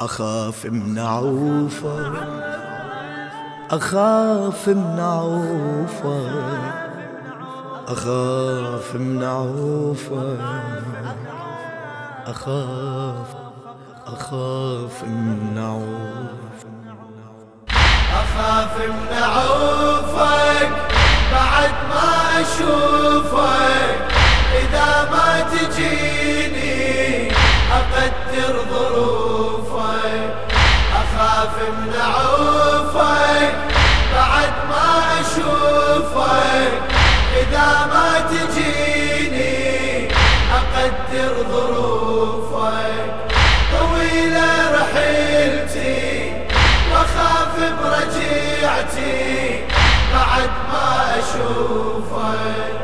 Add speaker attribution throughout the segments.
Speaker 1: أخاف من عوفة أخاف من عوفة أخاف من عوفة أخاف. أخاف من عوفة
Speaker 2: أخاف من عوفك بعد ما أشوفك من عوفك بعد ما أشوفك إذا ما تجيني أقدر ظروفك. طويلة رحلتي وأخاف برجيعتي بعد ما أشوفك.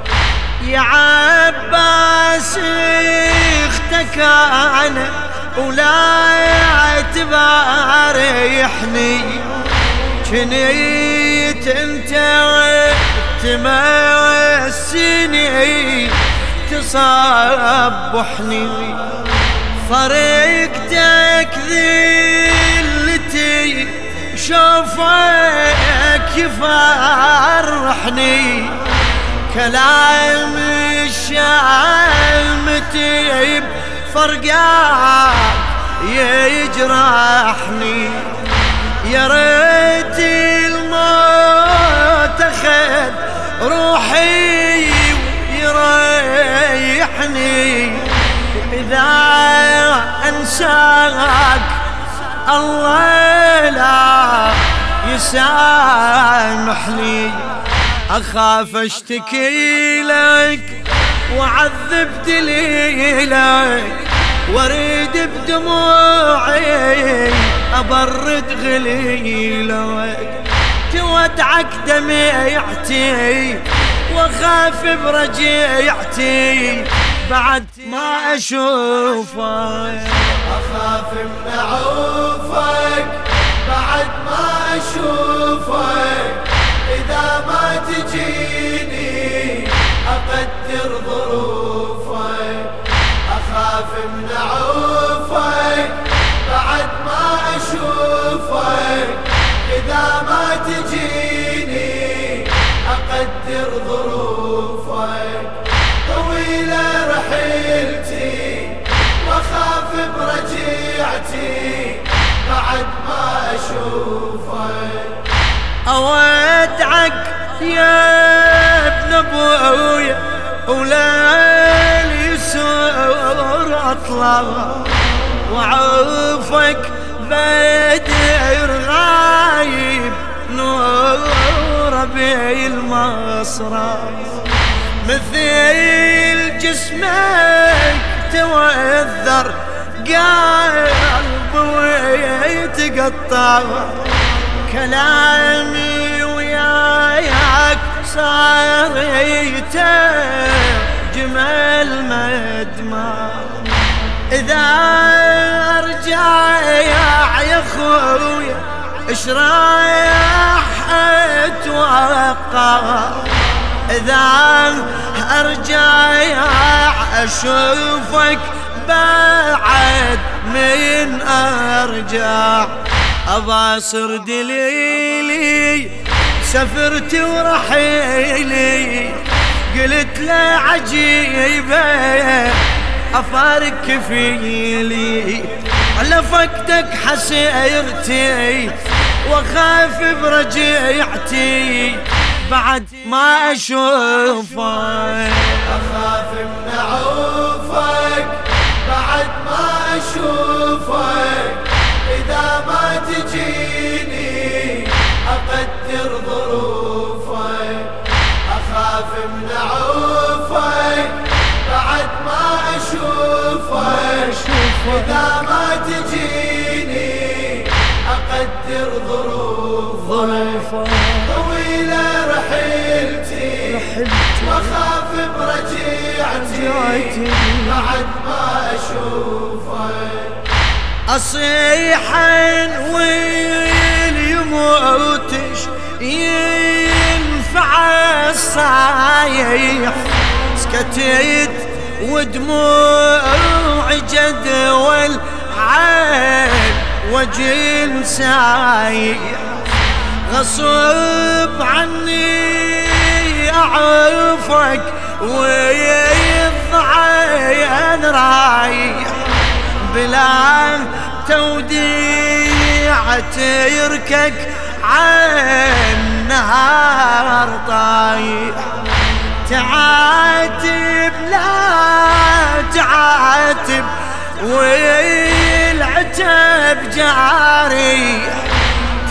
Speaker 3: يا عباس أختك أنا ولا تباريحني كنيت انت تمسني تصبحني فرقتك ذلتي. شوفك يفرحني. كلام الشامتي بفرقاك يجرحني. يا ريت الموت أخذ روحي ويريحني. إذا أنساك الله لا يسامحني. أخاف أشتكي لك وعذب دليلك واريد بدموعي أبرد غليلك تودعك دميعتي واخاف برجيعتي. بعد ما أشوفك
Speaker 2: أخاف من عوفك بعد ما أشوفك إذا ما تجيني أقدر ظروفك. من عوفك بعد ما أشوفك إذا ما تجيني أقدر ظروفك. طويله رحلتي وأخاف برجيعتي بعد ما أشوفك.
Speaker 3: اودعك يا يسور أطلع وعوفك بدر غايب نور بي المصرى مثل جسمك توذر قلبي ويتقطع. كلامي وياك صار جمال مدمع إذا أرجع يا خويا إيش رايح أتوقع؟ إذا أرجع أشوفك بعد من أرجع. أباصر دليلي سفرت ورحيلي قلت له عجيبة. أفارق كفيلي. على فقدك حسيرتي وخاف برجيعتي. بعد ما أشوفك.
Speaker 2: أخاف من عوفك بعد ما أشوفك. إذا ما تجيني أقدر ظروفك إذا ما تجيني أقدر ظروفك طويلة رحلتي وأخاف برجيعتي بعد ما اشوفك
Speaker 3: اصيح ويل يموتش ينفع الصايح. سكتت ودموع جدول عين وجه سايح غصب عني أعرفك ويضعين رايح. بلا توديع تركك عن نهار طايح. تعاتب لا تعاتب والعتب جاري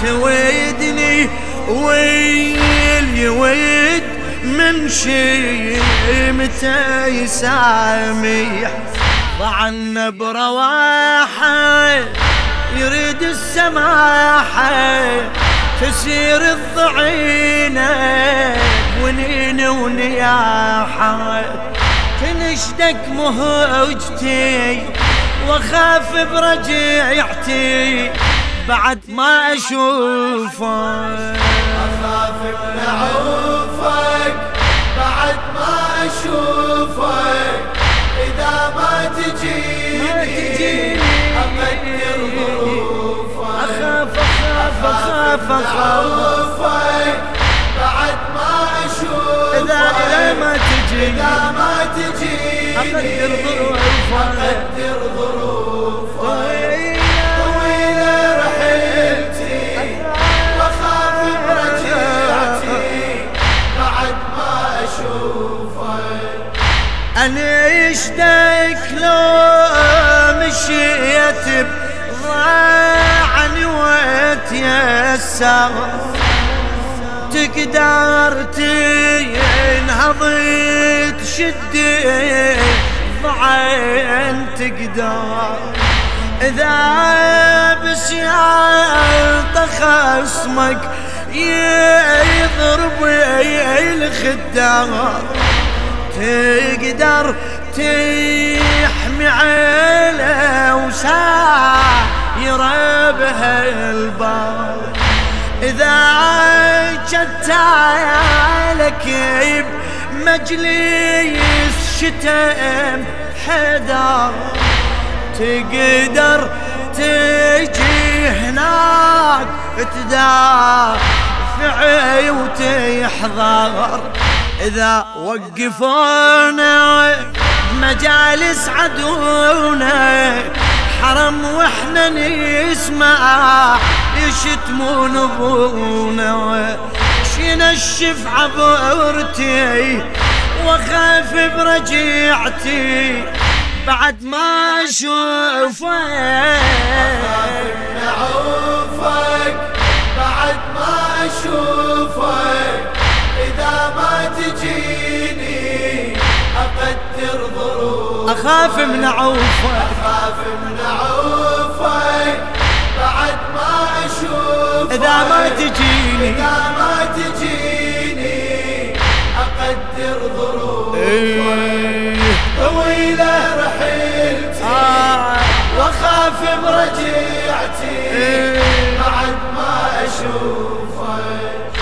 Speaker 3: تويدني ويل يويد من شي متى يسامح ضعنا برواحه يريد السماحه تسير الضعينة. ونين ونياحه تنشدك مهجتي واخاف برجعتي بعد ما أشوفك.
Speaker 2: أخاف من عوفك بعد ما أشوفك. إذا ما تجيني أقدر ظروفك أخاف أخاف أخاف أخاف.
Speaker 3: اذا ما تجي
Speaker 2: اذا ما تجيني.
Speaker 3: أقدر ظروفك
Speaker 2: أقدر ظروفك طويلة رحلتي واخاف برجعتي بعد ما أشوفك.
Speaker 3: انشدك لو مشيت ضاعني وتيسر تقدر تنهض تشد ضعين تقدر. إذا بسياط خصمك يضرب الخدار. تقدر تحمي عيله وساير بها البار إذا لك بمجلس شتم حدار تقدر تجي هناك تدافع وتحضر. إذا وقفونا مجالس عدونا حرم وإحنا نسمع. يشتمون ابونا؟ شنشف عبرتي واخاف برجعتي بعد ما أشوفك.
Speaker 2: نعوفك بعد ما أشوفك. إذا ما تجيني أقدر ظروفك.
Speaker 3: أخاف من عوفك.
Speaker 2: اخاف من عوفك بعد ما اشوفك
Speaker 3: إذا ما تجيني
Speaker 2: إذا ما تجيني أقدر ظروفك
Speaker 3: إيه.
Speaker 2: طويلة رحلتي
Speaker 3: آه.
Speaker 2: وأخاف برجعتي
Speaker 3: إيه.
Speaker 2: بعد ما أشوفك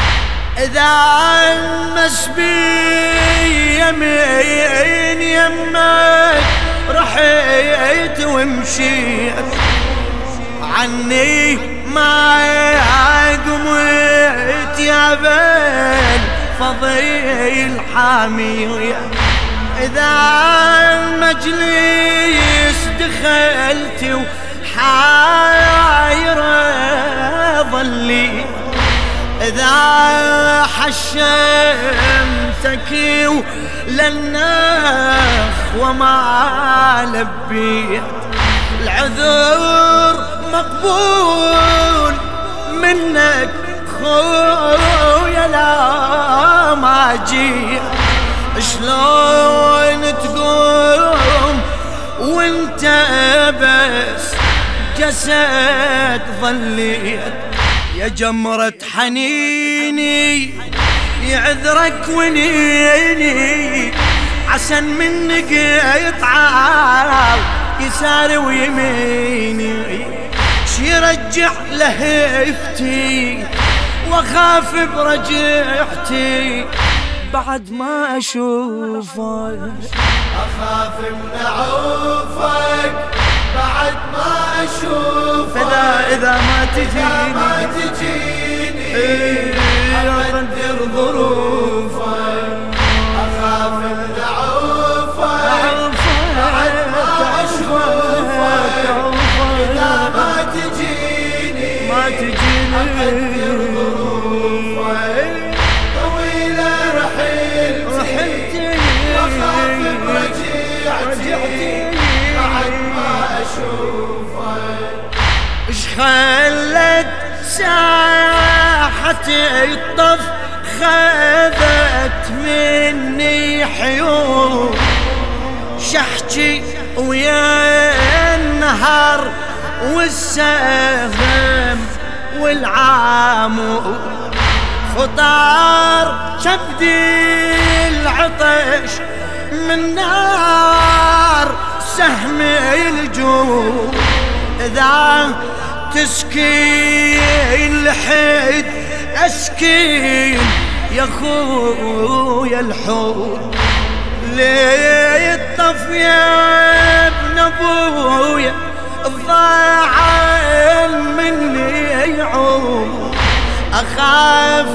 Speaker 3: إذا المس بي يمين يمك ومشيت عني ما قمت يا بن فضيل حامية. إذا المجلس دخلت وحايرة ظلي. إذا حشمتك للنخ وما لبيت. العذر مقبول منك خويا لا ما شلون تقوم وانت بس جسد ظليت يا جمرة حنيني يعذرك ونيني. عسن منك يطعى يسار ويميني شي رجع لهفتي واخاف برجعتي. بعد ما أشوفك
Speaker 2: أخاف من عوفك. بعد ما أشوفك
Speaker 3: فلا إذا ما تجيني
Speaker 2: ما تجيني.
Speaker 3: إيه،
Speaker 2: أقدر ظروفك
Speaker 3: الطف خذت مني حيوم. شحكي ويا النهر والسهم والعامو. خطار كبدي العطش من نار سهم الجوع. إذا تسكين لحد أسكين يا خويا ليه الطف يا ابن أبويا ضاع مني يعود أخاف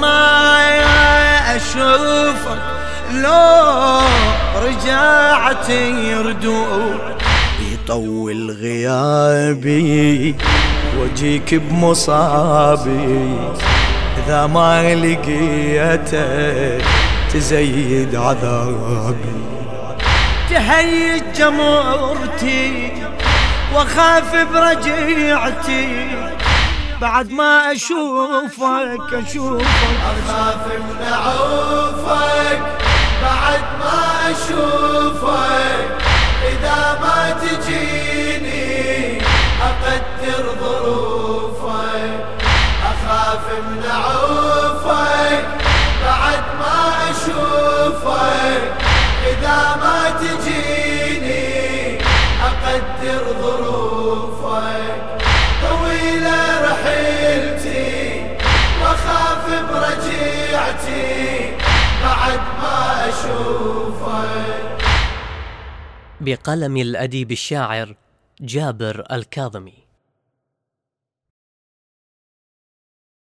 Speaker 3: ما أشوفك لو رجعت يردود
Speaker 1: يطول غيابي واجيك بمصابي إذا ما لقيتك تزيد عذابي.
Speaker 3: تهيج جمرتي وأخاف برجعتي بعد ما أشوفك أشوفك.
Speaker 2: أخاف من عوفك بعد ما أشوفك إذا ما تجيني. أقدر ظروفك أخاف من عوفك بعد ما أشوفك إذا ما تجيني أقدر ظروفك. طويلة رحلتي وأخاف برجعتي بعد ما أشوفك.
Speaker 4: بقلم الأديب الشاعر جابر الكاظمي.